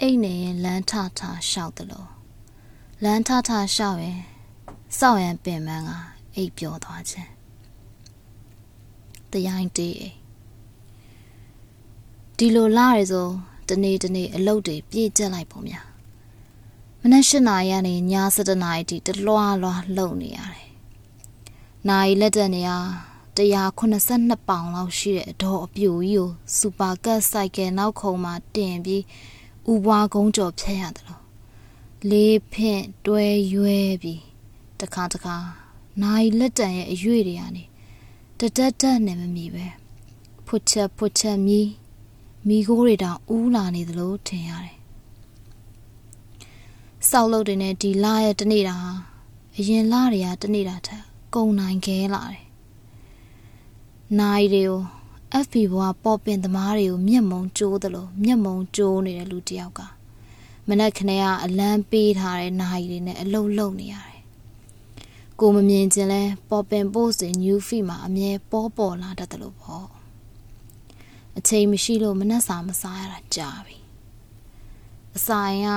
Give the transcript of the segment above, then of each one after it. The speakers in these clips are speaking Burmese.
အိတ်နေရင်လမ်းထထရှောက်တယ်လို့လမ်းထထရှောက်ရင်စောက်ရန်ပင်မန်းကအိတ်ပြောသွားခြင်းတရားတေးအိမ်ဒီလိုလာရဆိုတနေ့တနေ့အလုပ်တွေပြည့်ကျက်လိုက်ပုံများမနက်၈နာရီကနေည7နာရီထိတလွားလွားလှုပ်နေရတယ်။နိုင်လက်တက်နေရ182ပေါင်လောက်ရှိတဲ့အတော်အပြူကြီးကိုစူပါကတ်ဆိုင်ကယ်နောက်ခုံမှာတင်ပြီး ဥပွားကုန်းကျော်ဖျက်ရတယ်လို့လေးဖင့်တွဲရွဲပြီးတခါတခါနိုင်လက်တန်ရဲ့အရွေတွေကနေတတက်တက်နဲ့မမီပဲဖွတ်ချက်ဖွတ်ချက်မြည်မိခိုးတွေတောင်ဦးလာနေသလိုထင်ရတယ်စောက်လုပ်တွေနဲ့ဒီလာရဲ့တနေ့တာအရင်လာတွေကတနေ့တာထက်ကုံနိုင်ခဲလာတယ်နိုင်တွေကို FB ဘွားပေါ်ပင်သမားတွေကိုမျက်မုံကျိုးသလိုမျက်မုံကျိုးနေတဲ့လူတယောက်ကမနက်ခနဲ့ကအလန်းပေးထားတဲ့နိုင်တွေနဲ့အလုတ်လုံနေရတယ်ကိုမမြင်ခြင်းလဲပေါ်ပင် post တွေ new feed မှာအမြဲပေါ်ပေါ်လာတတ်တယ်လို့ပေါ့အချိန်မရှိလို့မနှက်စာမစားရတာကြာပြီအစာရင်က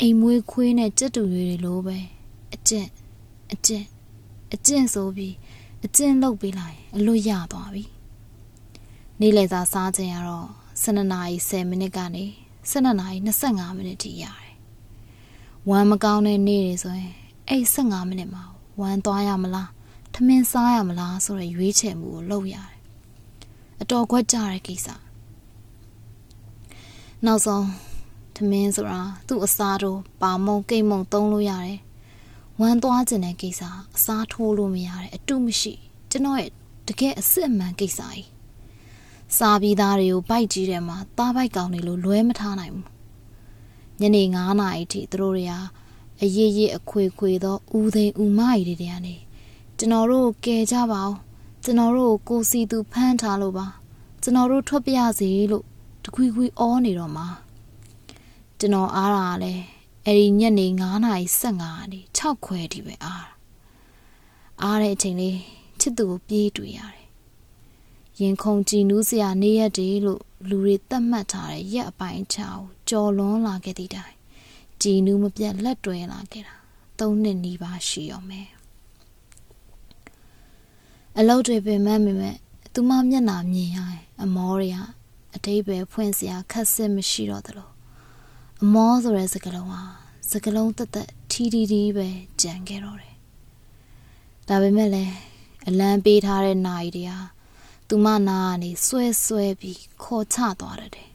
အိမ်မွေးခွေးနဲ့ကြက်တူရွေတွေလိုပဲအကျင့်အကျင့်အကျင့်ဆိုပြီးအကျင့်လုပ်ပေးလိုက်အလွတ်ရသွားပြီ နေ့လယ်စာစားခြင်းကတော့12နာရီ10မိနစ်ကနေ12နာရီ25မိနစ်ထိရတယ်ဝမ်းမကောင်းတဲ့နေ့တွေဆိုရင်အဲ့15မိနစ်မှာဝမ်းသွားရမလားထမင်းစားရမလားဆိုတဲ့ရွေးချယ်မှုကိုလုပ်ရတယ်အတော်ခွက်ကြတဲ့ကိစ္စနောက်ဆုံးထမင်းဆိုတာသူ့အစားတို့ပါမုံကိတ်မုံသုံးလို့ရတယ်ဝမ်းသွားခြင်းတဲ့ကိစ္စအစားထိုးလို့မရတယ်အတုမရှိကျွန်တော်ရဲ့တကယ်အစ်အမှန်ကိစ္စကြီး စားပြီးသားတွေကိုဗိုက်ကြီးတယ်မှာသားဗိုက်ကောင်တွေလို့လွဲမထားနိုင်ဘူးညနေ9နာရီထိသူတို့တွေဟာအရေးရေးအခွေခွေသောဦးသိန်းဦးမကြီးတွေတည်းကနေကျွန်တော်တို့ကယ်ကြပါဦးကျွန်တော်တို့ကိုစီသူဖမ်းထားလို့ပါကျွန်တော်တို့ထွက်ပြရစီလို့တခွီခွီအောနေတော့မှာကျွန်တော်အားတာလဲအဲ့ဒီညနေ9နာရီ15နေ6ခွဲထိပဲအားအားတဲ့အချိန်လေးချစ်သူကိုပြေးတွေ့ရတယ် ရင်ခုန်ကြည်နူးစရာနေရက်တွေလို့လူတွေသတ်မှတ်ထားတဲ့ရက်အပိုင်းချာကိုကြော်လွန်လာခဲ့သည့်တိုင်ကြည်နူးမပြတ်လက်တွဲလာခဲ့တာ၃နှစ်နီးပါးရှိရောမယ်အလုပ်တွေပင်မမိမဲ့သူမမျက်နှာမြင်ရရင်အမောတွေကအတိတ်ပဲဖွင့်စရာခက်စစ်မရှိတော့သလိုအမောဆိုတဲ့စကားလုံးဟာစကားလုံးတက်တက်ထီထီထီပဲကြံခဲ့တော့တယ်ဒါပေမဲ့လည်းအလံပေးထားတဲ့နာရီတွေဟာ သူမနာကနေဆွဲဆွဲပြီးခေါ်ချသွားတယ်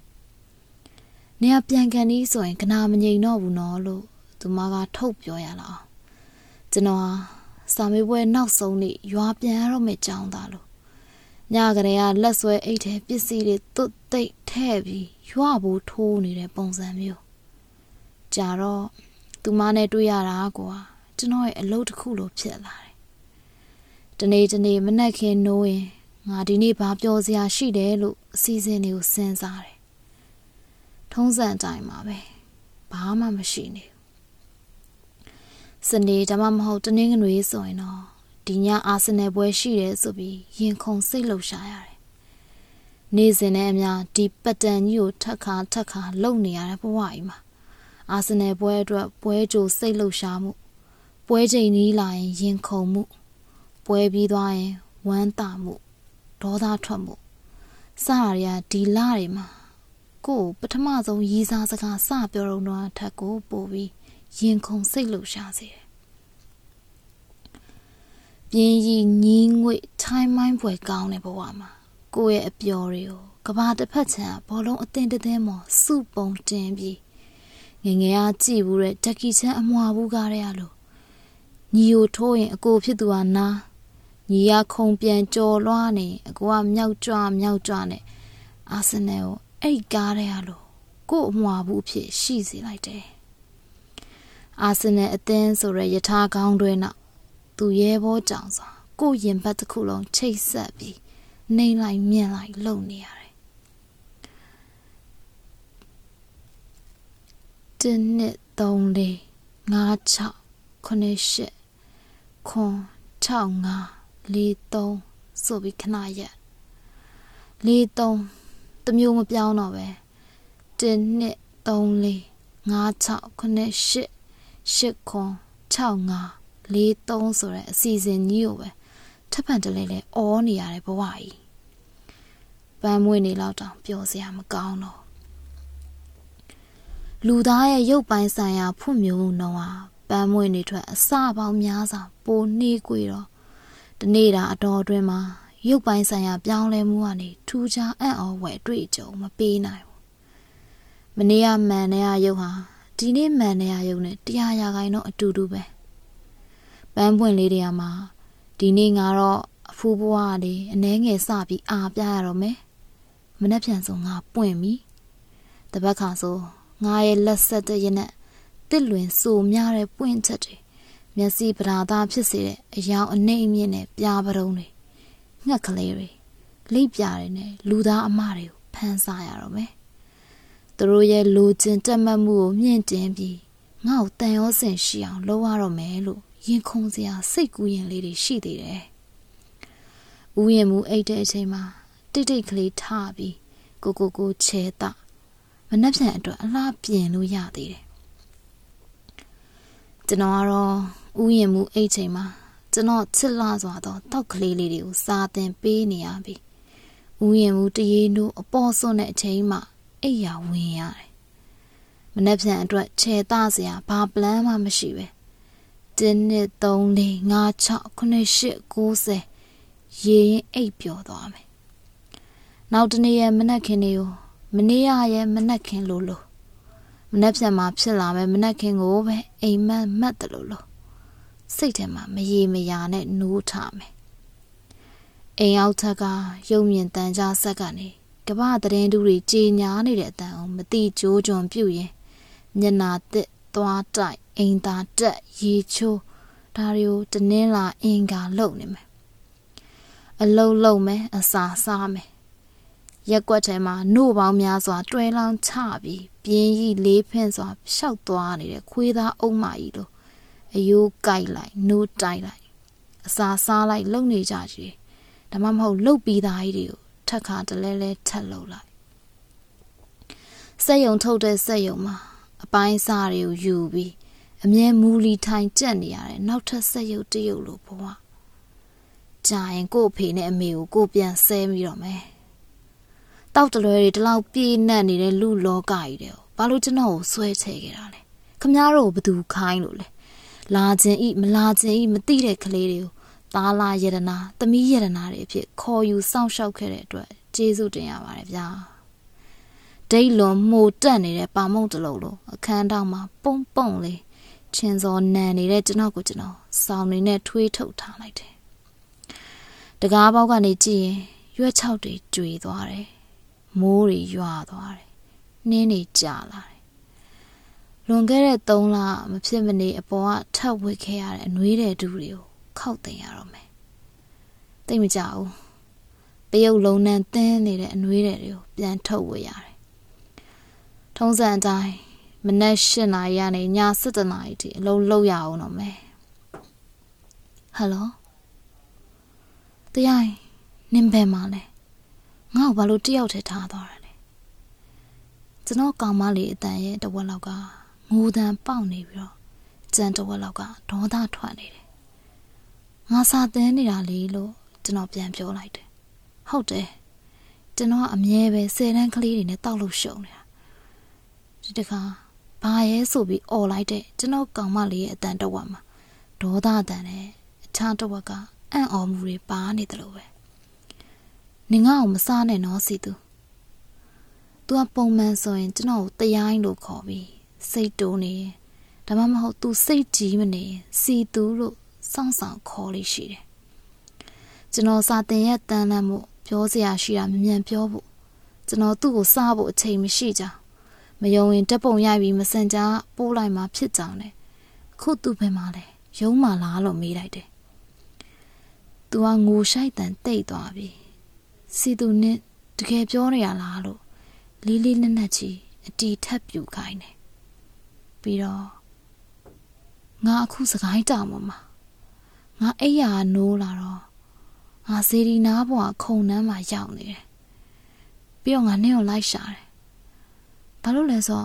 ။နေရပြန်ကန်ဤဆိုရင်ကနာမငိန်တော့ဘူးနော်လို့သူမကထုတ်ပြောရလာအောင်။ကျွန်တော်ဟာစာမေးပွဲနောက်ဆုံးနေ့ရွာပြန်ရတော့မယ့်ကြောင်းသားလို့ညကလေးကလက်ဆွဲအိတ်ထဲပစ္စည်းတွေသွတ်သိပ်ထဲ့ပြီးရွာဘူးထိုးနေတဲ့ပုံစံမျိုး။ကြာတော့သူမနဲ့တွေ့ရတာကွာကျွန်တော်ရဲ့အလုပ်တစ်ခုလိုဖြစ်လာတယ်။တနေ့တနေ့မနှက်ခင်နိုးရင် ငါဒီနေ့ဘာပြောစရာရှိတယ်လို့အစီအစဉ်တွေကိုစဉ်းစားတယ်။ထုံးစံအတိုင်းပါပဲ။ဘာမှမရှိနေဘူး။စနေဒါမှမဟုတ်တနင်္ဂနွေဆိုရင်တော့ဒီညအာဆင်နယ်ပွဲရှိတယ်ဆိုပြီးရင်ခုန်စိတ်လှုပ်ရှားရတယ်။နေ့စဉ်နဲ့အမျှဒီပတ်တန်ကြီးကိုထက်ခါထက်ခါလုံနေရတဲ့ဘဝကြီးမှာအာဆင်နယ်ပွဲအတွက်ပွဲကြိုစိတ်လှုပ်ရှားမှုပွဲချိန်နီးလာရင်ရင်ခုန်မှုပွဲပြီးသွားရင်ဝမ်းသာမှု ဒေါသထွက်မှုစရရဒီလာတွေမှာကို့ပထမဆုံးရီးစားစကားစပြောတော့ထက်ကိုပို့ပြီးရင်ခုန်စိတ်လှုပ်ရှားစေတယ်ပြင်းရီညီးငွေ့ထိုင်းမိုင်းပွဲကောင်းတဲ့ဘဝမှာကိုယ့်ရဲ့အပျော်တွေကိုကဘာတစ်ဖက်ချံဘောလုံးအတင်းတင်းမော်စုပုံတင်ပြီးငငယ်အားကြည့်ဘူးတဲ့တက်ကီချမ်းအမွာဘူးကားတဲ့လို့ညီကိုထိုးရင်အကိုဖြစ်သူဟာနား ညီရခုံပြန်ကြော်လွှားနေအကူကမြောက်ကြွမြောက်ကြွနဲ့အာဆင်နယ်ကိုအဲ့ကားတဲ့ရလို့ကို့အမွာဘူးဖြစ်ရှိစေလိုက်တယ်အာဆင်နယ်အသင်းဆိုရယထာကောင်းတွဲနောက်သူရဲဘောကြောင်စွာကို့ရင်ဘတ်တစ်ခုလုံးချိတ်ဆက်ပြီးနှိမ့်လိုက်မြင့်လိုက်လုံနေရတယ်တင်းနှစ်3 4 5 6 9 8ခွန်6 5 43ဆိုပြီးခဏရက်43တမျိုးမပြောင်းတော့ပဲ1 2 3 4 9698896543ဆိုတဲ့အစီအစဉ်ကြီးကိုပဲထပ်ဖန်တလဲလဲအောနေရတဲ့ဘဝကြီးပန်းမွေးနေလောက်တောင်ပျော်စရာမကောင်းတော့လူသားရဲ့ရုပ်ပိုင်းဆိုင်ရာဖွံ့ဖြိုးမှုနှုန်းဟာပန်းမွေးနေထွက်အစပေါင်းများစွာပိုနှေးကွေတော့ တနေ့တာအတော်အတွင်းမှာရုပ်ပိုင်းဆိုင်ရာပြောင်းလဲမှုကနေထူးခြားအံ့ဩဖွယ်တွေ့ကြုံမပေးနိုင်ဘူးမနေ့ကမှန်တဲ့ရုပ်ဟာဒီနေ့မှန်တဲ့ရုပ်နဲ့တရားရာခိုင်တော့အတူတူပဲပန်းပွင့်လေးတွေကမှာဒီနေ့ငါတော့အဖူးဘွားလေးအနှဲငယ်စပြီးအာပြရတော့မယ်မနှက်ပြန်ဆိုငါပွင့်ပြီတပတ်ခါဆိုငါရဲ့လက်ဆက်တဲ့ရနဲ့တစ်လွင်စိုးများတဲ့ပွင့်ချက်တွေ မျက်စိပဓာသားဖြစ်စေတဲ့အယောင်အနှိမ့်အမြင့်နဲ့ပြားပတုံးတွေငှက်ကလေးတွေလိပ်ပြားတွေနဲ့လူသားအမတွေကိုဖန်ဆာရတော့မယ်သူတို့ရဲ့လိုချင်တက်မှတ်မှုကိုမြင့်တင်ပြီးငါ့ကိုတန်ရောစင်ရှိအောင်လုပ်ရတော့မယ်လို့ရင်ခုန်စရာစိတ်ကူးရင်လေးတွေရှိသေးတယ်။ဦးရင်မူအိတ်တဲ့အချိန်မှာတိတ်တိတ်ကလေးထားပြီးကိုကိုကိုချဲတာမနှက်ဖြန်အတွက်အလားပြင်လို့ရသေးတယ်။ကျွန်တော်ကတော့ ဦးရင်မူအိတ်ချိန်မှာကျွန်တော်ချစ်လာစွာသောတောက်ကလေးလေးတွေကိုစာသင်ပေးနေရပြီ။ဦးရင်မူတရေနိုးအပေါ်စွန်းတဲ့အချိန်မှာအိပ်ရာဝင်ရတယ်။မနှက်ဖြန်အတွက်ချဲတာစရာဘာပလန်မှမရှိပဲ1 2 3 4 5 6 9 8 9 0ရေရင်အိပ်ပျော်သွားမယ်နောက်တနေ့ရဲ့မနက်ခင်းလေးကိုမနေ့ရရဲ့မနက်ခင်းလိုလိုမနက်ဖြန်မှာဖြစ်လာမယ်မနက်ခင်းကိုပဲအိမ်မက်မက်တယ်လို့လို့ စိတ်ထဲမှာမရေမရာနဲ့နိုးထမယ်အိမ်အောက်ထက်ကရုံမြင့်တန်ကြားဆက်ကနေကမ္ဘာသတင်းတူတွေကြေညာနေတဲ့အတန်အောင်မတိကြိုးကြွန်ပြုတ်ရင်မျက်နာတစ်သွားတိုက်အိမ်သာတက်ရေချိုးဒါတွေကိုတနင်းလာအင်္ဂါလုံနေမယ်အလုံးလုံးမယ်အစာစားမယ်ရက်ွက်ထဲမှာနှုတ်ပေါင်းများစွာတွဲလောင်းချပြီးပြင်းကြီးလေးဖင့်စွာရှောက်သွားနေတဲ့ခွေးသားအုံမကြီးလို အယိုးကြိုက်လိုက်နှုတ်တိုက်လိုက်အစာစားလိုက်လုံနေကြကြီးဒါမှမဟုတ်လှုပ်ပြီးသားကြီးတွေကိုထက်ခါတလဲလဲထက်လှုပ်လိုက်စက်ယုံထုတ်တဲ့စက်ယုံမှာအပိုင်းစားတွေကိုယူပြီးအမြဲမူလီထိုင်ကြက်နေရတယ်နောက်ထပ်ဆက်ရုပ်တရုပ်လိုဘဝကြာရင်ကို့အဖေနဲ့အမေကိုကိုပြန်ဆဲပြီးတော့မယ်တောက်တလွဲတွေဒီလောက်ပြေးနှက်နေတဲ့လူလောကကြီးတဲ့ဘာလို့ကျွန်တော်ကိုဆွဲချဲခဲ့တာလဲခမားတို့ဘသူခိုင်းလို့လဲ လာခြင်းဤမလာခြင်းဤမသိတဲ့ကလေးတွေကိုသားလာယရနာသမီးယရနာတွေအဖြစ်ခေါ်ယူစောင့်ရှောက်ခဲ့တဲ့အတွက်ကျေးဇူးတင်ရပါတယ်ဗျာဒိတ်လွန်မှုတက်နေတဲ့ပါမုံတလုံးလိုအခန်းတောင်မှာပုံပုံလေးချင်းစောနန်နေတဲ့ကျွန်တော်ကိုကျွန်တော်စောင်းနေနဲ့ထွေးထုတ်ထားလိုက်တယ်။တကားပေါက်ကနေကြည့်ရင်ရွက်ချောက်တွေကျွေသွားတယ်။မိုးတွေရွာသွားတယ်။နှင်းတွေကြာလာတယ်။ လွန်ခဲ့တဲ့3လမဖြစ်မနေအပေါ်ကထပ်ဝစ်ခဲ့ရတဲ့အနှွေးတဲ့ဒူတွေကိုခောက်တင်ရတော့မယ်။သိမကြဘူး။ပယုတ်လုံးနှန်းတင်းနေတဲ့အနှွေးတွေကိုပြန်ထုတ်ဝစ်ရတယ်။ထုံးစံအတိုင်းမနက်၈နာရီကနေည7နာရီထိအလုံးလောက်ရအောင်တော့မယ်ဟယ်လိုတရားနင်ဘယ်မှာလဲငါ့ကိုဘာလို့တယောက်တည်းထားသွားတာလဲကျွန်တော်ကောင်မလေးအတန်ရဲ့တဝက်လောက်က ငိုတန်ပေါက်နေပြီးတော့ကြံတဝက်လောက်ကဒေါသထွက်နေတယ်ငါစာသင်နေတာလေလို့ကျွန်တော်ပြန်ပြောလိုက်တယ်ဟုတ်တယ်ကျွန်တော်အမြဲပဲဆယ်တန်းကလေးတွေနဲ့တောက်လို့ရှုံနေတာဒီတခါဘာရဲဆိုပြီးអော်လိုက်တဲ့ကျွန်တော်ကောင်မလေးရဲ့အတန်တဝက်မှာဒေါသအတန်နဲ့အခြားတဝက်ကအံ့ဩမှုတွေပါနေတယ်လို့ပဲနင်ငါ့ကိုမစားနဲ့နော်စီသူသူကပုံမှန်ဆိုရင်ကျွန်တော်ကိုတရားရင်လို့ခေါ်ပြီး စိတ်တိုးနေဒါမှမဟုတ်သူစိတ်ကြီးမနေစီသူလို့စောင့်ဆောင်ခေါ်လို့ရှိတယ်ကျွန်တော်စာတင်ရဲ့တန်လန့်မှုပြောစရာရှိတာမမြန်ပြောဖို့ကျွန်တော်သူ့ကိုစားဖို့အချိန်မရှိကြဘူးမယုံရင်တက်ပုံရိုက်ပြီးမစင်ကြားပိုးလိုက်မှဖြစ်ကြောင်းလေခုသူ့ဘယ်မှာလဲရုံးမှလားလို့မေးလိုက်တယ်။ "तू ကငိုရှိုက်တန်တိတ်သွားပြီ။စီသူနဲ့တကယ်ပြောနေရလားလို့လေးလေးနက်နက်ကြီးအတီထပ်ပြူခိုင်းတယ်။ ပြီးတော့ငါအခုစကိုင်းတောင်မှာငါအိယာနိုးလာတော့ငါစေဒီနာဘွားခုံနှမ်းမှာရောက်နေတယ်။ပြီးတော့ငါနင့်ကိုလိုက်ရှာတယ်ဘာလို့လဲဆို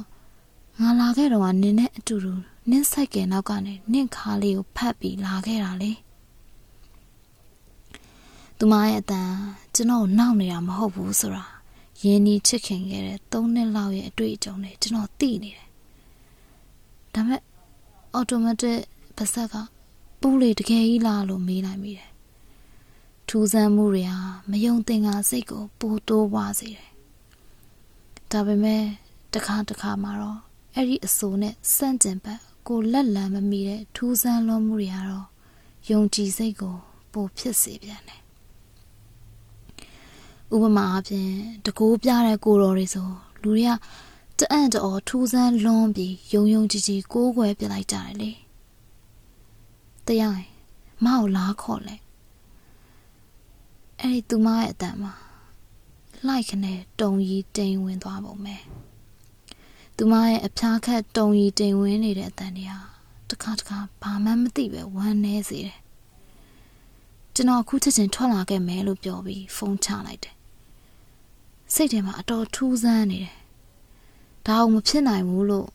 ငါလာခဲ့တော့ကနင်းနဲ့အတူတူနင်းဆိုင်ကယ်နောက်ကနေနင့်ခါလေးကိုဖတ်ပြီးလာခဲ့တာလေသူမရဲ့အတန်ကျွန်တော်နှောက်နေတာမဟုတ်ဘူးဆိုတာရင်းနှီးချစ်ခင်ခဲ့တဲ့၃နှစ်လောက်ရဲ့အတွေ့အကြုံတွေကျွန်တော်သိနေတယ် ဒါပေမဲ့အော်တိုမက်တစ်ပါဆက်ကပူးလေတကယ်ကြီးလားလို့မေးလိုက်မိတယ်ထူးဆန်းမှုတွေဟာမယုံသင်္ကာစိတ်ကိုပိုတိုးပွားစေတယ်ဒါပေမဲ့တစ်ခါတစ်ခါမှာတော့အဲ့ဒီအဆိုနဲ့စန့်ကျင်ဘက်ကိုလက်လံမမီတဲ့ထူးဆန်းလွန်မှုတွေကတော့ယုံကြည်စိတ်ကိုပိုဖြစ်စေပြန်တယ်ဥပမာအပြင်တကိုးပြတဲ့ကိုတော်တွေဆိုလူတွေက တအံ့တော်ထူးဆန်းလွန်ပြီးယုံယုံကြည်ကြည်ကိုးကွယ်ပြလိုက်ကြတယ်လေတရားမအောင်လားခေါ်လဲအဲ့ဒီသူမရဲ့အတန်မှာလိုက်ခနဲ့တုံရီတိမ်ဝင်သွားပုံပဲသူမရဲ့အဖျားခတ်တုံရီတိမ်ဝင်နေတဲ့အတန်တွေဟာတခါတခါဘာမှမသိပဲဝမ်းနေစေတယ်ကျွန်တော်အခုချက်ချင်းထွက်လာခဲ့မယ်လို့ပြောပြီးဖုန်းချလိုက်တယ်စိတ်ထဲမှာအတော်ထူးဆန်းနေတယ် ဒါအောင်မဖြစ်နိုင်ဘူးလို့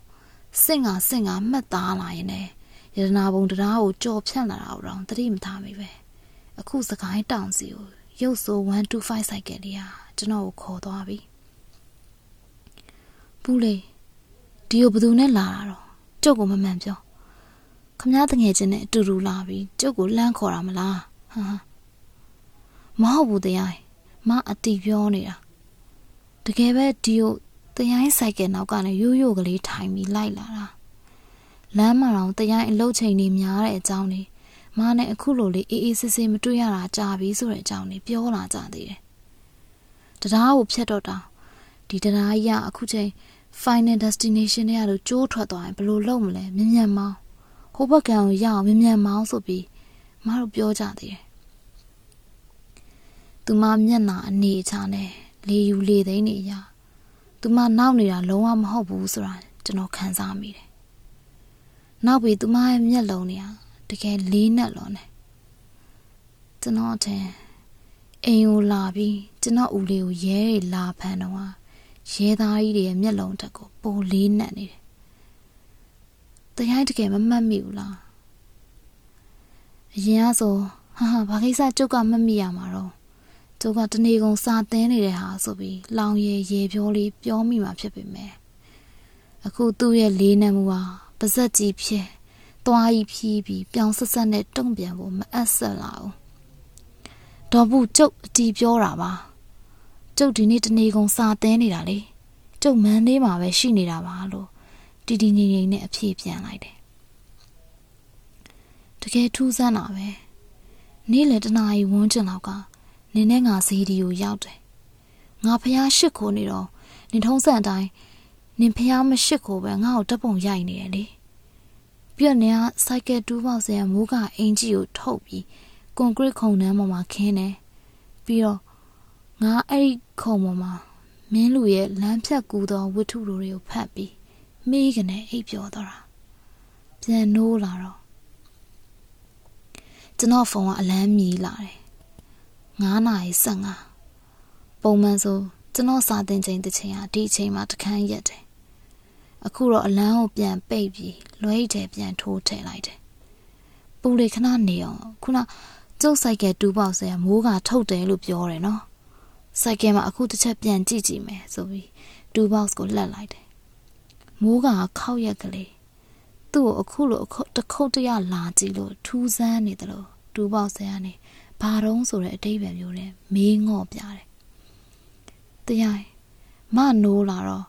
စင့်ကစင့်ကမှတ်သားလာရင်လည်းရတနာဘုံတရားကိုကြော်ဖြန့်လာတာတော့တတိမထားမိပဲအခုစကိုင်းတောင်စီကိုရုပ်ဆို125စိုက်ကလေးဟာကျွန်တော်ကိုခေါ်သွားပြီပူးလေဒီကိုဘသူနဲ့လာတာတော့ကျုပ်ကိုမမှန်ပြောခမည်းတငယ်ချင်းနဲ့အတူတူလာပြီးကျုပ်ကိုလှမ်းခေါ်တာမလားဟာမဟုတ်ဘူးတရားမအတီပြောနေတာတကယ်ပဲဒီကို တရားဆိုင်ကနောက်ကနေရိုးရိုးကလေးထိုင်ပြီးလိုက်လာတာလမ်းမှာတော့တရားအလုတ်ချိန်နေများတဲ့အကြောင်းလေးမနဲ့အခုလိုလေးအေးအေးဆေးဆေးမတွေ့ရတာကြာပြီဆိုတဲ့အကြောင်းလေးပြောလာကြသေးတယ်တရားကိုဖြတ်တော့တာဒီတရားကြီးကအခုချိန် final destination တွေကတော့ကျိုးထွက်သွားရင်ဘယ်လိုလုပ်မလဲမြ мян မောင်းဟိုဘက်ကံကိုရအောင်မြ мян မောင်းဆိုပြီးမတို့ပြောကြသေးတယ်သူမမျက်နာအနေချာနဲ့လေယူလေသိန်းနေရ သူမနောက်နေတာလုံးဝမဟုတ်ဘူးဆိုတာကျွန်တော်ခံစားမိတယ်နောက်ပြီးသူမရဲ့မျက်လုံးတွေကတကယ်လေးနက်လွန်တယ်ကျွန်တော်အထင်အိမ်ကိုလာပြီးကျွန်တော်ဦးလေးကိုရဲတွေလာဖမ်းတော့ရဲသားကြီးတွေရဲ့မျက်လုံးတက်ကိုပိုလေးနက်နေတယ်တရားတကယ်မမှတ်မိဘူးလားအရင်ကဆိုဟာဟာဘာကိစ္စကျုပ်ကမမိရမှာတော့ ကျုပ်ကတနေကုန်စာသင်းနေတဲ့ဟာဆိုပြီးလောင်ရည်ရေပြောလေးပြောမိမှာဖြစ်ပေမဲ့အခုသူ့ရဲ့လေးနက်မှုဟာပါဇက်ကြီးဖြစ်သွားကြီးဖြီးပြီးပြောင်းဆက်ဆက်နဲ့တုံ့ပြန်ဖို့မအပ်ဆက်လာဘူးဒေါ်ဘူးကျုပ်အတီပြောတာပါကျုပ်ဒီနေ့တနေကုန်စာသင်းနေတာလေကျုပ်မန်းလေးမှာပဲရှိနေတာပါလို့တီတီငိမ့်ငိမ့်နဲ့အဖြေပြန်လိုက်တယ်တကယ်ထူးဆန်းတာပဲနေ့လယ်တနာရီဝန်းကျင်လောက်က နင်းနဲ့ငါဈေးဒီကိုရောက်တယ်ငါဖះရှစ်ခိုးနေတော့နင်ထုံးစံအတိုင်းနင်ဖះမရှစ်ခိုးပဲငါ့ကိုတပ်ပုံရိုက်နေတယ်လေပြက်နေကစိုက်ကယ်တူးပေါက်စရာမိုးကအင်ကြီးကိုထုတ်ပြီးကွန်ကရစ်ခုံနှမ်းပေါ်မှာခင်းတယ်ပြီးတော့ငါအဲ့ဒီခုံပေါ်မှာမင်းလူရဲ့လမ်းဖြတ်ကူသောဝတ္ထုတွေကိုဖတ်ပြီးမိကနေအိပ်ပျော်သွားတာပြန်နိုးလာတော့ကျွန်တော်ဖုန်းကအလန်းမြည်လာတယ် 9နာရီ15ပုံမှန်ဆိုကျွန်တော်စာသင်ချိန်တစ်ချိန်ဟာဒီအချိန်မှာတခန်းရက်တယ်အခုတော့အလန်းကိုပြန်ပိတ်ပြီးလွှဲထဲပြန်ထိုးထည့်လိုက်တယ်ပူလေခဏနေအောင်ခုနကျုပ်ဆိုင်ကတူပေါက်ဆရာမိုးကထုတ်တယ်လို့ပြောတယ်နော်ဆိုင်ကယ်မှာအခုတစ်ချက်ပြန်ကြည့်ကြည့်မယ်ဆိုပြီးတူဘောက်စ်ကိုလှက်လိုက်တယ်မိုးကခောက်ရက်ကလေးသူ့ကိုအခုလိုအခုတခုတ်တရလာကြည့်လို့ထူးဆန်းနေတယ်လို့တူဘောက်ဆရာနေ ဘာတုံးဆိုတဲ့အတိတ်ပဲမျိုးနဲ့မေးငော့ပြတယ်တရားမနိုးလာတော့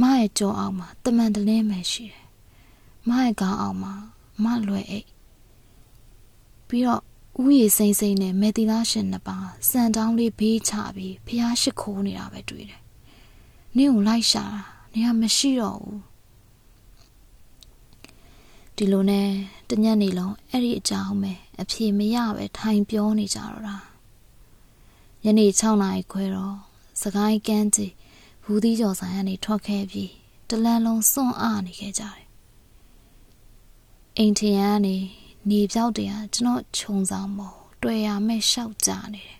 မရဲ့ကြောအောင်မှာတမန်တလင်းပဲရှိတယ်မရဲ့ခေါင်းအောင်မှာမလွယ်အိတ်ပြီးတော့ဥယျာဉ်စိမ့်စိမ့်နဲ့မေတီလာရှင်နှစ်ပါးစံတောင်းလေးဘေးချပြီးဖျားရှိခိုးနေတာပဲတွေ့တယ်။နင့်ကိုလိုက်ရှာတာနေရာမရှိတော့ဘူး။ ဒီလိုနဲ့တညက်နေလုံးအဲ့ဒီအကြောင်းပဲအဖြေမရပဲထိုင်ပြောနေကြတော့တာ။ညနေ6နာရီခွဲတော့စကိုင်းကန်းကြီးဘူးသီးကျော်ဆိုင်ကနေထွက်ခဲ့ပြီးတလန်းလုံးစွန့်အားနေခဲ့ကြတယ်။အိမ်ထရန်ကနေနေပြောက်တွေကကျွန်တော်ခြုံဆောင်မို့တွေ့ရမဲ့ရှောက်ကြနေတယ်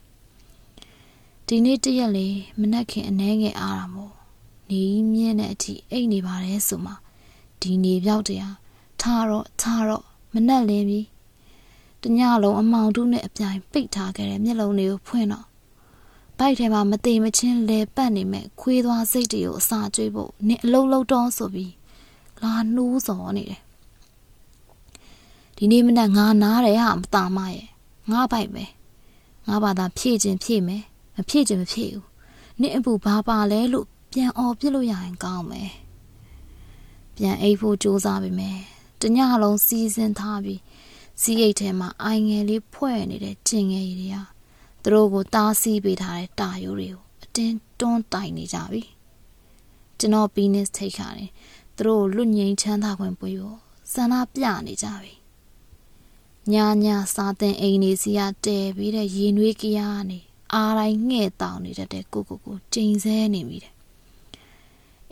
ဒီနေ့တရက်လေးမနက်ခင်အနှဲငယ်အားတာမို့နေမြင့်တဲ့အထိအိတ်နေပါတယ်ဆိုမှဒီနေပြောက်တရား ထားတော့ထားတော့မနှက်လင်းပြီတညလုံးအမောင်တုနဲ့အပြိုင်ပိတ်ထားခဲ့တဲ့မျက်လုံးတွေကိုဖွင့်တော့ဘိုက်ထဲမှာမတိမ်မချင်းလဲပတ်နေမဲ့ခွေးသွားစိတ်တွေကိုအစာကျွေးဖို့နင်အလုံးလုံးတော့ဆိုပြီးလာနှိုးစော်နေတယ်ဒီနေ့မနက်ငါနားတယ်ဟာမတာမရဲ့ငါဘိုက်ပဲငါဘာသာဖြည့်ခြင်းဖြည့်မယ်မဖြည့်ခြင်းမဖြည့်ဘူးနင့်အပူဘာပါလဲလို့ပြန်អော်ပြစ်လို့ရရင်ကောင်းမယ်ပြန်အိပ်ဖို့ကြိုးစားပြီမယ် တညလုံးစီးစင်းထားပြီးစီးအိတ်ထဲမှာအိုင်ငယ်လေးဖွဲ့နေတဲ့ကျင်ငယ်ကြီးတွေကသူတို့ကိုတားဆီးပေးထားတဲ့တာရိုးတွေကိုအတင်းတွန်းတိုင်နေကြပြီကျွန်တော် penis ထိတ်ခါတယ်သူတို့လွတ်ငိမ်ချမ်းသာခွင့်ပွေဖို့ဆန္ဒပြနေကြပြီညာညာစာတင်အိမ်နေစီကတဲပြီးတဲ့ရေနွေးကြရနေအားတိုင်းငှဲ့တောင်နေတတ်တဲ့ကိုကိုကိုကျိန်ဆဲနေပြီတဲ့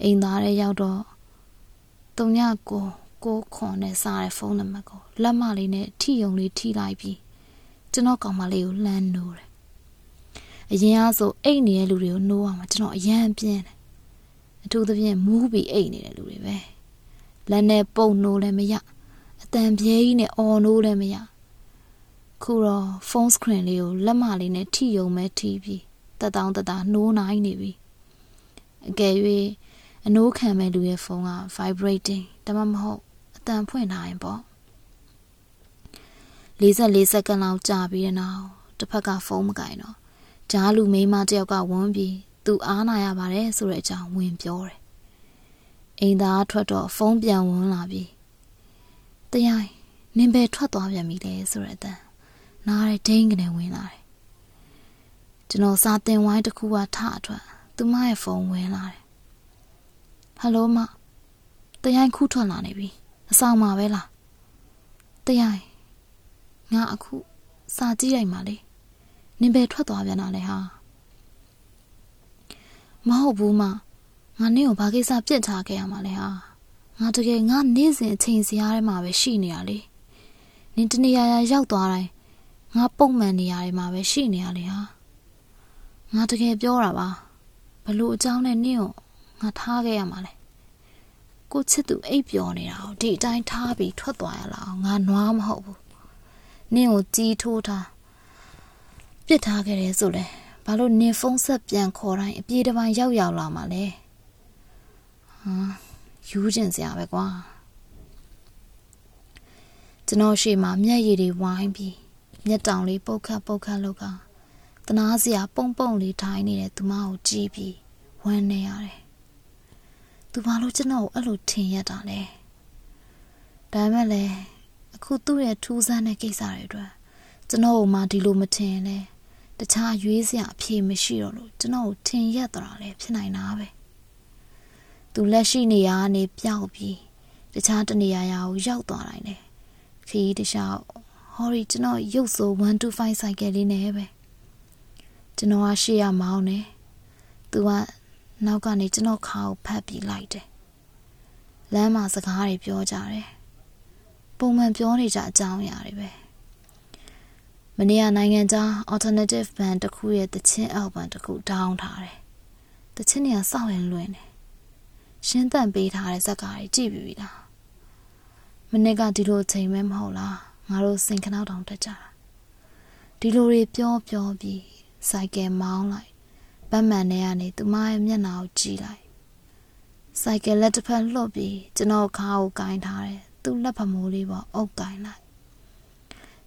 အိမ်သားရဲ့ရောက်တော့တုံညကို ကိုခွန်နဲ့စားတဲ့ဖုန်းနံပါတ်ကိုလက်မလေးနဲ့ထိယုံလေးထိလိုက်ပြီးကျွန်တော်ကောင်မလေးကိုလှမ်းနိုးတယ်အရင်ကဆိုအိတ်နေတဲ့လူတွေကိုနိုးအောင်ကျွန်တော်အရန်ပြင်းတယ်အထူးသဖြင့်မူးပြီးအိတ်နေတဲ့လူတွေပဲလက်နဲ့ပုံနိုးလည်းမရအတန်ပြဲကြီးနဲ့အော်နိုးလည်းမရခုတော့ဖုန်းစခရင်လေးကိုလက်မလေးနဲ့ထိယုံမဲ့ထိပြီးတတောင်းတတာနှိုးနိုင်နေပြီအကယ်၍အနိုးခံမဲ့လူရဲ့ဖုန်းက vibrating ဒါမှမဟုတ်အ တန်ဖွင့်ထားရင်ပေါ့44စက္ကန့်လောက်ကြာပြီးတဲ့နောက်တစ်ဖက်ကဖုန်းမကင်တော့ဂျားလူမိန်းမတယောက်ကဝန်းပြီးသူအားနာရပါတယ်ဆိုတဲ့အကြောင်းဝင်ပြောတယ်အိမ်သားထွက်တော့ဖုန်းပြန်ဝင်လာပြီးတရားနင်ပဲထွက်သွားပြန်ပြီလေဆိုတဲ့အတန်နားရဲဒိန်းကနေဝင်လာတယ်ကျွန်တော်စာတင်ဝိုင်းတစ်ခုကထအထွက်သူမရဲ့ဖုန်းဝင်လာတယ်ဟယ်လိုမတရားခုထွက်လာနေပြီ အဆောင်မှာပဲလားတရားငါအခုစာကြည့်လိုက်ပါလေနင်ပဲထွက်သွားပြန်တာလေဟာမဟုတ်ဘူးမငါနင့်ကိုဘာကိစ္စပြစ်ထားခဲ့ရမှာလဲဟာငါတကယ်ငါနေ့စဉ်အချိန်စရာထဲမှာပဲရှိနေရလေနင်တနေရာရာရောက်သွားတိုင်းငါပုံမှန်နေရာတွေမှာပဲရှိနေရလေဟာငါတကယ်ပြောတာပါဘလို့အကြောင်းနဲ့နင့်ကိုငါထားခဲ့ရမှာလဲ ကိုချစ်သူအိပ်ပျော်နေတာကိုဒီအတိုင်းထားပြီးထွက်သွားရလားငါနွားမဟုတ်ဘူးနင့်ကိုကြီးထိုးထားပြစ်ထားခဲ့တယ်ဆိုလဲဘာလို့နင်ဖုန်းဆက်ပြန်ခေါ်တိုင်းအပြေးတစ်ပိုင်းရောက်ရောက်လာမှာလဲဟာယူးကျင်စရာပဲကွာကျွန်တော်ရှေ့မှာမျက်ရည်တွေဝိုင်းပြီးမျက်တောင်လေးပုတ်ခတ်ပုတ်ခတ်လောက်ကတနာစရာပုံပုံလေးထိုင်နေတဲ့သူမကိုကြည့်ပြီးဝမ်းနေရတယ် သူဘာလို့ကျွန်တော်ကိုအဲ့လိုထင်ရတာလဲဒါမဲ့လေအခုသူ့ရဲ့ထူးဆန်းတဲ့ကိစ္စတွေအတွက်ကျွန်တော်မှဒီလိုမထင်လဲတခြားရွေးစရာအဖြေမရှိတော့လို့ကျွန်တော်ထင်ရတာလဲဖြစ်နိုင်တာပဲသူလက်ရှိနေရာကနေပျောက်ပြီးတခြားတနေရာရာကိုရောက်သွားတိုင်းတယ်ခီးတခြားဟော်ရီကျွန်တော်ရုပ်ဆို125ဆိုင်ကယ်လေးနဲ့ပဲကျွန်တော်ကရှေ့ရမောင်းတယ်သူက နောက်ကနေကျွန်တော်ခါကိုဖတ်ပြီးလိုက်တယ်လမ်းမှာစကားတွေပြောကြတယ်ပုံမှန်ပြောနေကြအကြောင်းအရာတွေပဲမနေ့ကနိုင်ငံခြား alternative band တစ်ခုရဲ့တချင်းအောက်ဘန်တစ်ခုတောင်းထားတယ်တချင်းတွေကစောင့်ရင်လွင်တယ်ရှင်းတန့်ပေးထားတဲ့ဇက်ကားတွေကြည့်ပြီးပြီလားမနေ့ကဒီလိုချိန်မဲမဟုတ်လားငါတို့စင်ခနောက်တောင်တက်ကြတာဒီလိုတွေပြောပြောပြီးစိုက်ကယ်မောင်းလိုက် ဗတ်မှန်ထဲကနေသူမရဲ့မျက်နှာကိုကြည့်လိုက်စိုက်ကယ်လက်တစ်ဖက်လှုပ်ပြီးကျွန်တော်ခါကိုကင်ထားတယ်သူ့လက်ဖမိုးလေးပေါ်အုပ်ကင်လိုက်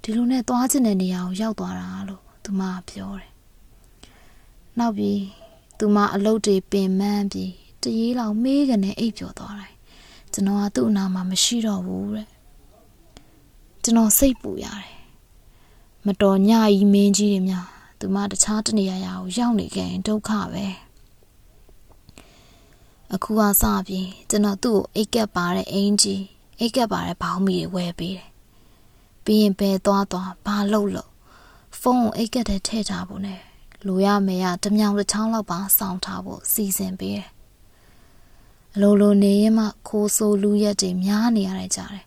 ဒီလိုနဲ့သွားချင်တဲ့နေရာကိုရောက်သွားတာလို့သူမပြောတယ်နောက်ပြီးသူမအလုတ်တွေပင်မန်းပြီးတရေလောက်မေးကနေအိပ်ပျော်သွားတယ်ကျွန်တော်ကသူ့အနာမှာမရှိတော့ဘူးတဲ့ကျွန်တော်စိတ်ပူရတယ်မတော်ညကြီးမင်းကြီးတွေများ သူမတခြားတနေရာရာကိုရောက်နေခဲ့ရင်ဒုက္ခပဲအခုကစပြီးကျွန်တော်သူ့ကိုအိတ်ကပ်ပါတဲ့အင်ကြီးအိတ်ကပ်ပါတဲ့ဘောင်းမီတွေဝယ်ပေးတယ်ပြီးရင်ဘယ်သွားသွားဘာလုပ်လို့ဖုန်းကိုအိတ်ကပ်ထဲထည့်ထားဖို့နဲ့လိုရမယ်ရတမြောင်တစ်ချောင်းလောက်ပါစောင့်ထားဖို့စီစဉ်ပေးတယ်အလိုလိုနေရင်မှခိုးဆိုးလူရက်တွေများနေရတဲ့ကြတယ်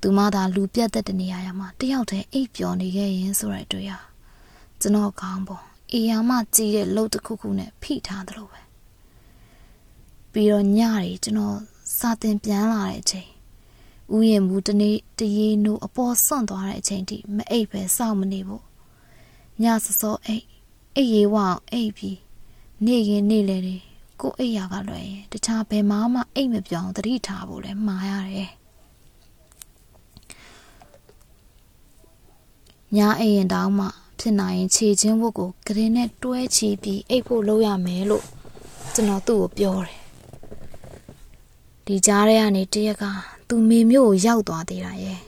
သူမသာလူပြတ်တဲ့တနေရာမှာတယောက်တည်းအိပ်ပျော်နေခဲ့ရင်ဆိုရတွေ့ရ ကျွန်တော်ကောင်းပေါ်အေယာမကြီးတဲ့လှုပ်တစ်ခုခုနဲ့ဖိထားသလိုပဲပြီးတော့ညတွေကျွန်တော်စာတင်ပြန်လာတဲ့အချိန်ဥယျာဉ်မူတနေ့တရေနိုးအပေါ်ဆွန့်သွားတဲ့အချိန်ထိမအိပ်ပဲစောင့်မနေဖို့ညစစောအိပ်အိပ်ရေးဝအောင်အိပ်ပြီးနေရင်နေလေတယ်ကိုအိပ်ရကလွယ်ရင်တခြားဘယ်မှမအိပ်မပြောင်းသတိထားဖို့လဲမှားရတယ်ညအိပ်ရင်တောင်းမှ ဖြစ်နိုင်ရင်ခြေချင်းဝတ်ကိုကရင်နဲ့တွဲချီပြီးအိပ်ဖို့လုပ်ရမယ်လို့ကျွန်တော်သူ့ကိုပြောတယ်ဒီကြားထဲကနေတရက်ကသူမေမျိုးကိုရောက်သွားသေးတာရဲ့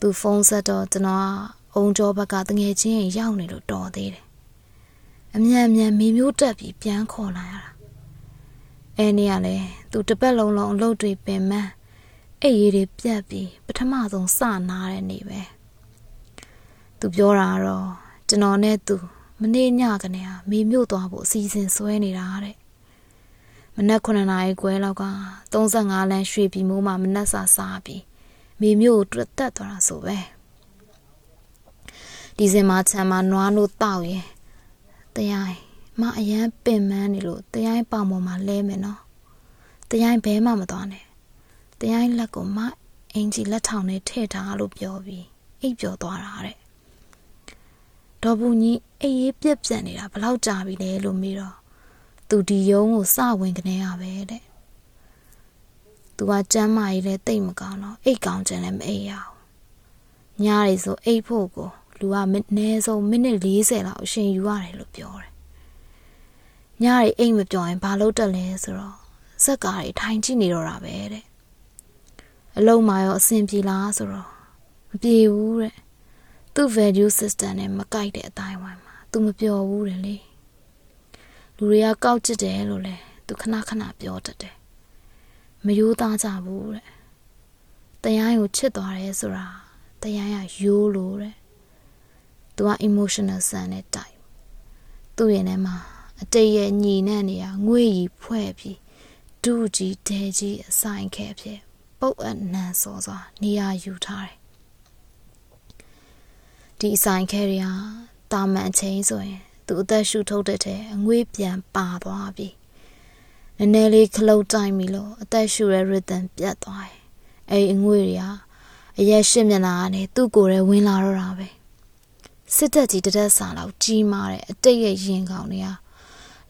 သူဖုန်းဆက်တော့ကျွန်တော်ကအုံကျော်ဘက်ကတငယ်ချင်းရောက်နေလို့တော်သေးတယ်အမြန်အမြန်မေမျိုးတက်ပြီးပြန်ခေါ်လာရတာအဲနေ့ကလည်းသူတပတ်လုံးလုံးအလုပ်တွေပင်မအဲ့ရည်တွေပြတ်ပြီးပထမဆုံးစနာတဲ့နေ့ပဲ သူပြောတာကတော့ကျွန်တော်နဲ့သူမနေ့ညကနေဟာမေမျိုးသွားဖို့အစီအစဉ်ဆွဲနေတာတဲ့မနက်9နာရီခွဲလောက်က35လမ်းရွှေပြည်မိုးမှာမနက်စာစားပြီးမိမျိုးကိုတွတ်တက်သွားတာဆိုပဲဒီစင်မှာချမ်းမှာနွားလို့တောက်ရင်တရားမအရန်ပင်မန်းနေလို့တရားပေါင်ပေါ်မှာလဲမယ်နော်တရားဘဲမှမသွားနဲ့တရားလက်ကိုမအင်ကြီးလက်ထောင်နဲ့ထည့်ထားလို့ပြောပြီးအိပ်ပျော်သွားတာတဲ့ ဒေါ်ဘူးကြီးအေးရေးပြက်ပြက်နေတာဘလောက်ကြာပြီလဲလို့မေးတော့သူဒီယုံကိုစဝင်ကနေရပဲတဲ့သူကကျမ်းမာရေးလည်းတိတ်မကောင်းတော့အိတ်ကောင်းခြင်းလည်းမအိပ်ရအောင်ညရီဆိုအိတ်ဖို့ကိုလူကနဲဆုံးမိနစ်40လောက်အရှင်ယူရတယ်လို့ပြောတယ်ညရီအိတ်မပြောရင်ဘာလို့တက်လဲဆိုတော့စက်ကားတွေထိုင်ကြည့်နေတော့တာပဲတဲ့အလုံးမရောအဆင်ပြေလားဆိုတော့မပြေဘူးတဲ့ သူ့ value system နဲ့မကိုက်တဲ့အတိုင်းဝိုင်းမှာသူမပြောဘူးတဲ့လေလူတွေကကောက်ကျစ်တယ်လို့လဲသူခဏခဏပြောတတ်တယ်မယိုးသားကြဘူးတဲ့တရားကိုချစ်သွားတယ်ဆိုတာတရားရယိုးလို့တဲ့သူက emotional ဆန်တဲ့တိုက်သူ့ရင်ထဲမှာအတိတ်ရဲ့ညီနဲ့နေရငွေရီဖွဲ့ပြီးဒူးကြီးဒဲကြီးအဆိုင်ခဲဖြစ်ပုတ်အနံစောစွာနေရာယူထားတယ် ဒီအဆိုင်ခဲတွေဟာတာမန်အချိန်ဆိုရင်သူအသက်ရှူထုတ်တဲ့အငွေးပြန်ပါသွားပြီနည်းနည်းလေးခလုတ်တိုင်းပြီလို့အသက်ရှူတဲ့ rhythm ပြတ်သွားတယ်အဲ့အငွေးတွေဟာအရက်ရှင်းမျက်နှာကနေသူ့ကိုယ်ထဲဝင်လာတော့တာပဲစစ်တက်ကြီးတတက်စာလောက်ကြီးမားတဲ့အတိတ်ရဲ့ရင်ကောင်တွေဟာ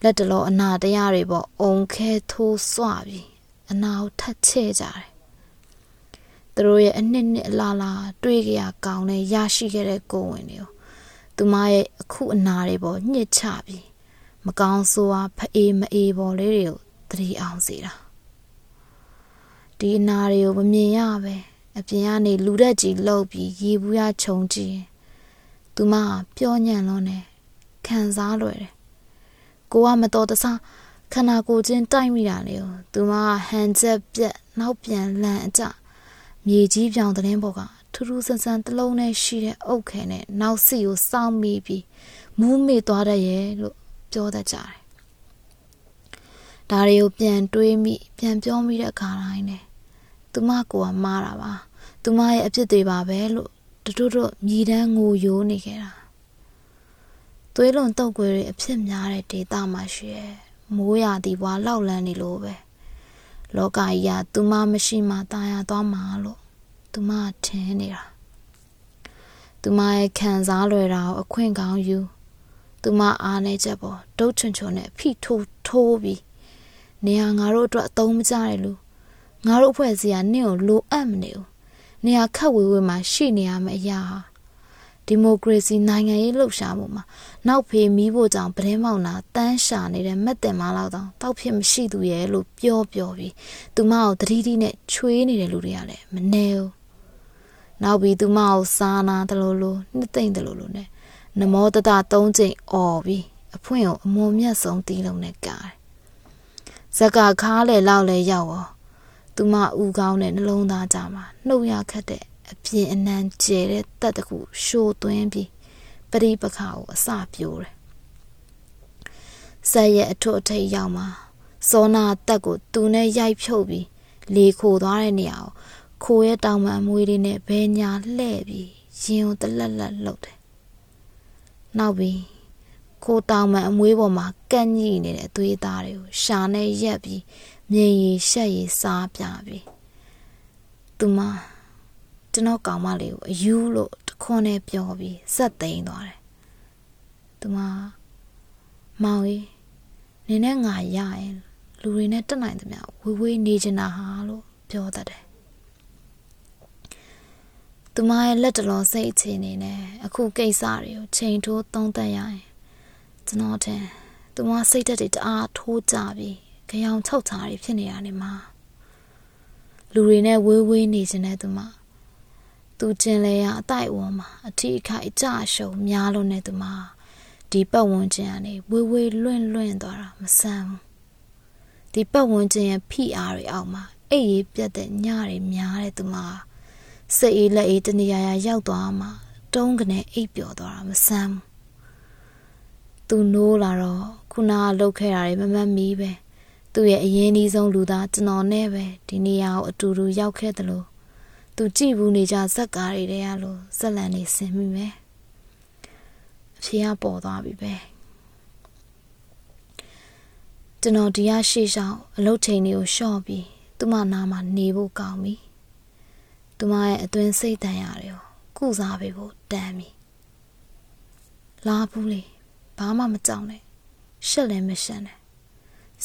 လက်တလောအနာတရားတွေပေါ့အုံခဲထိုးစွပြီးအနာကိုထတ်ချဲ့ကြတယ် သူတို့ရဲ့အနှစ်နှစ်အလားလားတွေးကြရကောင်းတဲ့ရရှိခဲ့တဲ့ကိုယ်ဝင်တွေကိုသူမရဲ့အခုအနာတွေပေါ်ညှစ်ချပြီးမကောင်းဆိုးအားဖအေးမအေးပေါ်လေးတွေကိုသတိအောင်စေတာဒီအနာတွေကိုမမြင်ရပဲအပြင်ကနေလူတက်ကြီးလှုပ်ပြီးရေဘူးရခြုံကြည့်ရင်သူမပြောညံ့လွန်းတယ်ခံစားလွယ်တယ်ကိုကမတော်တဆခန္ဓာကိုယ်ချင်းတိုက်မိတာလေကိုသူမဟန်ချက်ပြက်နောက်ပြန်လန့်အကြ မြေကြီးပြောင်တဲ့ဘောကထူးထူးဆန်းဆန်းတလုံးနဲ့ရှိတဲ့အုတ်ခဲနဲ့နောက်စီကိုစောင်းမိပြီးမူးမေ့သွားတတ်ရဲ့လို့ပြောတတ်ကြတယ်ဒါတွေကိုပြန်တွေးမိပြန်ပြောမိတဲ့အခါတိုင်းနဲ့သူမကိုကမားတာပါသူမရဲ့အဖြစ်တွေပါပဲလို့တတို့တို့မြည်တမ်းငိုယိုးနေခဲ့တာသွေးလွန်တုတ်ကွယ်တွေအဖြစ်များတဲ့ဒေသမှာရှိရဲ့မိုးရာသီဘွားလောက်လန်းနေလို့ပဲ လောကကြီးကသူမမရှိမှตายရသွားမှာလို့သူမထင်နေတာသူမရဲ့ခံစားလွယ်တာကိုအခွင့်ကောင်းယူသူမအားနေချက်ပေါ်ဒုတ်ချွန်ချွန်နဲ့ဖိထိုးထိုးပြီးနေဟာငါတို့အတွက်အသုံးမကျတဲ့လူငါတို့အဖွဲ့အစည်းကနင့်ကိုလိုအပ်မနေဘူးနေဟာခက်ဝေးဝေးမှာရှိနေရမယ့်အရာဟာ ဒီမိုကရေစီနိုင်ငံရေးလှုပ်ရှားမှုမှာနောက်ဖေးမီးဖို့ကြောင့်ပဒင်းမောင်နာတန်းရှာနေတဲ့မက်တင်မလောက်တော့တောက်ဖြစ်မရှိသူရဲ့လို့ပြောပြောပြီးသူမကိုတတိတိနဲ့ချွေးနေတဲ့လူတွေကလည်းမနေဘူးနောက်ပြီးသူမကိုစားနာတလို့လို့နှစ်သိမ့်တလို့လို့နဲ့နမောတတသုံးချိန်អော်ပြီးအဖွင့်ကိုအမွန်မြတ်ဆုံးတီးလုံးနဲ့ကားဇက်ကခါလေလောက်လဲရောက်ရောသူမဥကောင်းတဲ့နှလုံးသားကြမှာနှုတ်ရခတ်တဲ့ အပြင်အနှံကျဲတဲ့တက်တခုရှိုးသွင်းပြီးပရိပခါကိုအစပြိုးတယ်ဆက်ရဲ့အထွတ်အထိပ်ရောက်မှာစောနာတက်ကိုသူနဲ့ရိုက်ဖြုတ်ပြီးလေခိုသွားတဲ့နေရာကိုခိုရဲ့တောင်ပံအမွေးလေးနဲ့ဘဲညာလှဲ့ပြီးရင်ကိုတလက်လက်လှုပ်တယ်နောက်ပြီးကိုတောင်ပံအမွေးပေါ်မှာကန့်ညိနေတဲ့အသွေးသားတွေကိုရှာနဲ့ရက်ပြီးမြင်ရည်ရှက်ရည်စားပြပြီသူမ ကျွန်တော်ကောင်မလေးကိုအယူလို့တခွန်းနဲ့ပြောပြီးဆက်သိမ်းသွားတယ်သူမမောင်ကြီးနင်းနဲ့ငါရရင်လူတွေနဲ့တက်နိုင်သမျှဝေးဝေးနေချင်တာဟာလို့ပြောတတ်တယ်သူမရဲ့လက်တလုံးစိတ်အခြေအနေနဲ့အခုကိစ္စတွေကိုချိန်ထိုးသုံးသပ်ရရင်ကျွန်တော်ထင်သူမစိတ်ဓာတ်တွေတအားထိုးကြပြီးကြောင်ချုပ်ချာတွေဖြစ်နေရနေမှာလူတွေနဲ့ဝေးဝေးနေခြင်းနဲ့သူမ သူကျင်လေရအတိုက်ဝန်းမှာအထီးအခိုက်အကြရှုံများလို့နဲ့သူမဒီပတ်ဝန်းကျင်ကနေဝေးဝေးလွင့်လွင့်သွားတာမဆန်းဘူးဒီပတ်ဝန်းကျင်ရဲ့ဖိအားတွေအောက်မှာအိပ်ရေးပြတ်တဲ့ညတွေများတဲ့သူမစိတ်အေးလက်အေးတနေရာရာရောက်သွားမှတုံးကနေအိပ်ပျော်သွားတာမဆန်းဘူးသူနိုးလာတော့ခုနကလှုပ်ခဲ့တာတွေမမတ်မီးပဲသူ့ရဲ့အရင်အနည်းဆုံးလူသားကျွန်တော်နဲ့ပဲဒီနေရာကိုအတူတူရောက်ခဲ့တယ်လို့ သူကြည့်ဘူးနေကြဇက်ကားတွေတည်းရလို့ဇက်လန်နေဆင်မိမယ်အဖေကပေါ်သွားပြီပဲကျွန်တော်ဒီရရှေ့ရှောင်းအလုပ်ချိန်တွေကိုရှော့ပြီးသူ့မနာမှာနေဖို့ကောင်းပြီသူမရဲ့အတွင်းစိတ်တန်ရတယ်ကိုကုစားပေးဖို့တန်ပြီလာဘူးလေဘာမှမကြောက်နဲ့ရှက်လည်းမရှက်နဲ့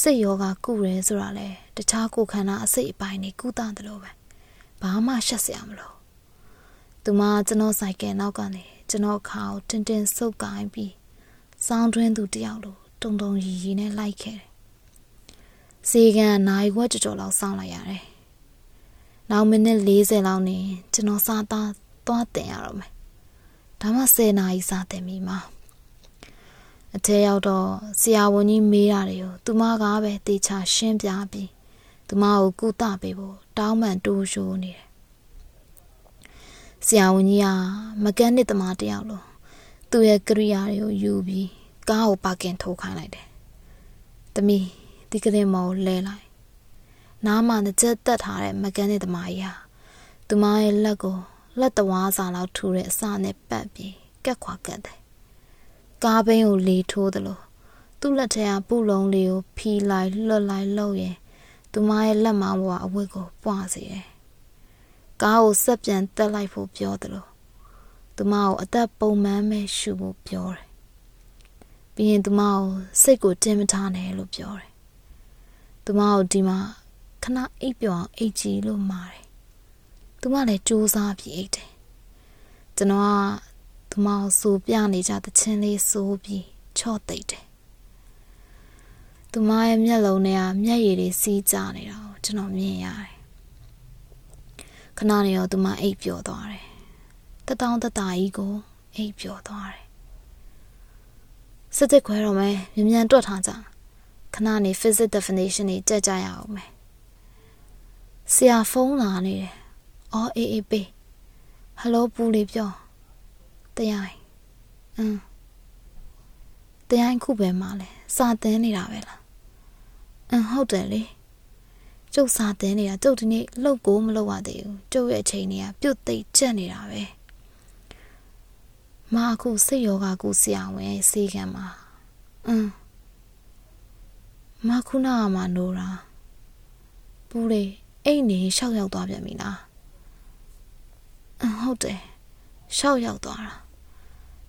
စိတ်ယောဂကုရဲဆိုတာလေတခြားကိုခန္ဓာအစိတ်အပိုင်းတွေကုသတယ်လို့ပဲ ဘာမှရှက်စရာမလိုသူမကျွန်တော်ဆိုင်ကယ်နောက်ကနေကျွန်တော်ခါကိုတင်းတင်းဆုပ်ကိုင်းပြီးစောင်းတွင်းသူတယောက်လိုတုံတုံရီရီနဲ့လိုက်ခဲ့တယ်စေကန်နိုင်ဝက်ကြော်ကြော်လောက်စောင်းလိုက်ရတယ်နောက်မိနစ်40လောက်နေကျွန်တော်စားသားသွားတင်ရတော့မယ်ဒါမှ10နာရီစားတင်ပြီမှာအထဲရောက်တော့ဆရာဝန်ကြီးမေးတာတွေကိုသူမကပဲတေချာရှင်းပြပြီးသူမကိုကုသပေးဖို့ တောင်းပန်တိုးရှိုးနေတယ်ဆရာဝန်ကြီးကမကန်နစ်သမားတယောက်လို့သူ့ရဲ့ကရိယာတွေကိုယူပြီးကားကိုပါကင်ထိုးခိုင်းလိုက်တယ်။တမီဒီကလေးမော်လဲလိုက်။နားမှာတစ်ချက်တက်ထားတဲ့မကန်နစ်သမားကြီးဟာသူမရဲ့လက်ကိုလက်တဝါးစာလောက်ထူတဲ့အစနဲ့ပတ်ပြီးကက်ခွာကက်တယ်ကားဘင်းကိုလေထိုးသလိုသူ့လက်ထဲကပုလုံးလေးကိုဖီလိုက်လွတ်လိုက်လှုပ်ရင် သူမရဲ့လက်မဘွားအဝတ်ကိုပွားစေတယ်။ကားကိုဆက်ပြန်တက်လိုက်ဖို့ပြောသလိုသူမကိုအသက်ပုံမှန်ပဲရှူဖို့ပြောတယ်။ပြီးရင်သူမကိုစိတ်ကိုတင်းမထားနဲ့လို့ပြောတယ်။သူမကိုဒီမှာခဏအိပ်ပျော်အောင်အိတ်ကြည့်လို့မှာတယ်။သူမလည်းစူးစမ်းပြီးအိတ်တယ်။ကျွန်တော်ကသူမအောင်ဆိုပြနေကြသချင်းလေးဆိုပြီးချော့သိပ်တယ် သူမရဲ့မျက်လုံးထဲကမျက်ရည်တွေစီးကျနေတာကိုကျွန်တော်မြင်ရတယ်ခဏနေတော့သူမအိပ်ပျော်သွားတယ်တတောင်းတတာကြီးကိုအိပ်ပျော်သွားတယ်စစ်တစ်ခွဲတော့မယ်မြ мян တွက်ထားကြခဏနေ physics definition တွေကြက်ကြရအောင်မယ်ဆရာဖုန်းလာနေတယ်အော်အေးအေးပေးဟယ်လိုပူလေးပြောတရားအင်းတရားခုပဲမှလဲစာသင်နေတာပဲလား အင်းဟုတ်တယ်လေကျုပ်စာသင်နေတာကျုပ်ဒီနေ့လှုပ်ကိုမလှုပ်ရသေးဘူးကျုပ်ရဲ့အချိန်တွေကပြုတ်သိပ်ကျက်နေတာပဲမအခုစိတ်ယောဂကုဆရာဝန်စေခံမှာအင်းမခုနကမှနိုးတာပူလေအိတ်နေရှောက်ရောက်သွားပြန်ပြီလားအင်းဟုတ်တယ်ရှောက်ရောက်သွားတာ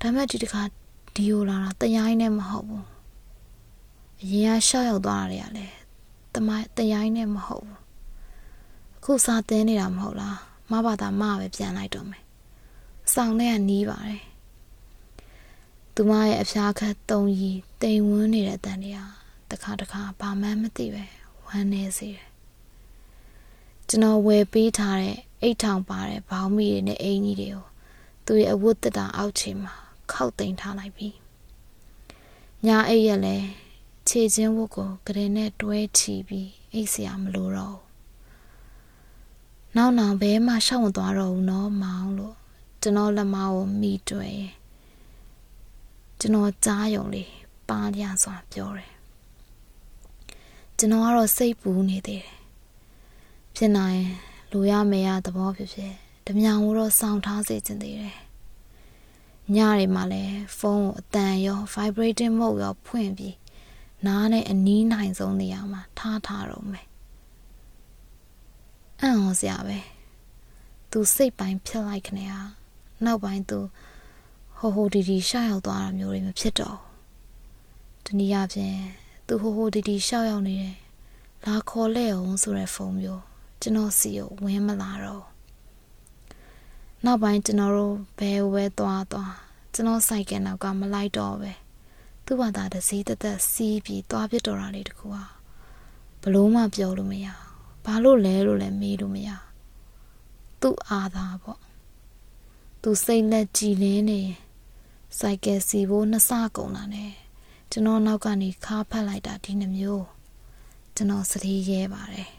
ဒါမဲ့ဒီတခါဒီယိုလာတာတရိုင်းနဲ့မဟုတ်ဘူး အရင်ကရှောက်ရောက်သွားတာတွေကလည်းတမိုင်းတရိုင်းနဲ့မဟုတ်ဘူးအခုစာသင်နေတာမဟုတ်လားမဘာသာမပဲပြန်လိုက်တော့မယ်ဆောင်နဲ့ကနီးပါတယ်သူမရဲ့အဖျားခတ်တုံကြီးတိမ်ဝန်းနေတဲ့အတန်တွေကတခါတခါဘာမှမသိပဲဝမ်းနေစေတယ်ကျွန်တော်ဝယ်ပေးထားတဲ့အိတ်ထောင်ပါတဲ့ဘောင်းမီတွေနဲ့အင်ကြီးတွေကိုသူ့ရဲ့အဝတ်တက်တာအောက်ခြေမှာခောက်သိမ်းထားလိုက်ပြီညာအိပ်ရက်လဲ ခြေချင်းဝတ်ကိုကရင်နဲ့တွဲချီပြီးအိပ်စရာမလိုတော့ဘူးနောက်နောက်ဘဲမှရှောက်မသွားတော့ဘူးနော်မောင်လို့ကျွန်တော်လက်မကိုမိတွေ့ကျွန်တော်ကြားယုံလေးပါးရစွာပြောတယ်ကျွန်တော်ကတော့စိတ်ပူနေသေးတယ်ဖြစ်နိုင်လူရမေရသဘောဖြစ်ဖြစ်ဓမြောင်ကိုတော့စောင့်ထားစေချင်သေးတယ်ညတွေမှာလည်းဖုန်းကိုအတန်ရော vibrating mode ရောဖွင့်ပြီး နားနဲ့အနီးနိုင်ဆုံးနေရာမှာထားထားတော့မယ်အောင်စရာပဲသူစိတ်ပိုင်းဖြစ်လိုက်ခနဲ့ဟာနောက်ပိုင်းသူဟိုဟိုဒီဒီရှောက်ရောက်သွားတာမျိုးတွေမဖြစ်တော့တနည်းအားဖြင့်သူဟိုဟိုဒီဒီရှောက်ရောက်နေတယ်လာခေါ်လဲအောင်ဆိုတဲ့ဖုန်းမျိုးကျွန်တော်စီကိုဝင်းမလာတော့နောက်ပိုင်းကျွန်တော်တို့ဘဲဝဲသွားသွားကျွန်တော်စိုက်ကနောက်ကမလိုက်တော့ပဲ သူ့ဘာသာတစည်းတက်တက်စီးပြီးသွားပြတော်တာလေးတကူဟာဘလို့မှပြောလို့မရဘာလို့လဲလို့လည်းမေးလို့မရသူ့အာသာပေါ့သူစိတ်လက်ကြည်လင်းနေစိုက်ကယ်စီဖို့နှစ်ဆကုန်လာနေကျွန်တော်နောက်ကနေခါဖက်လိုက်တာဒီနှမျိုးကျွန်တော်စတိရဲပါတယ်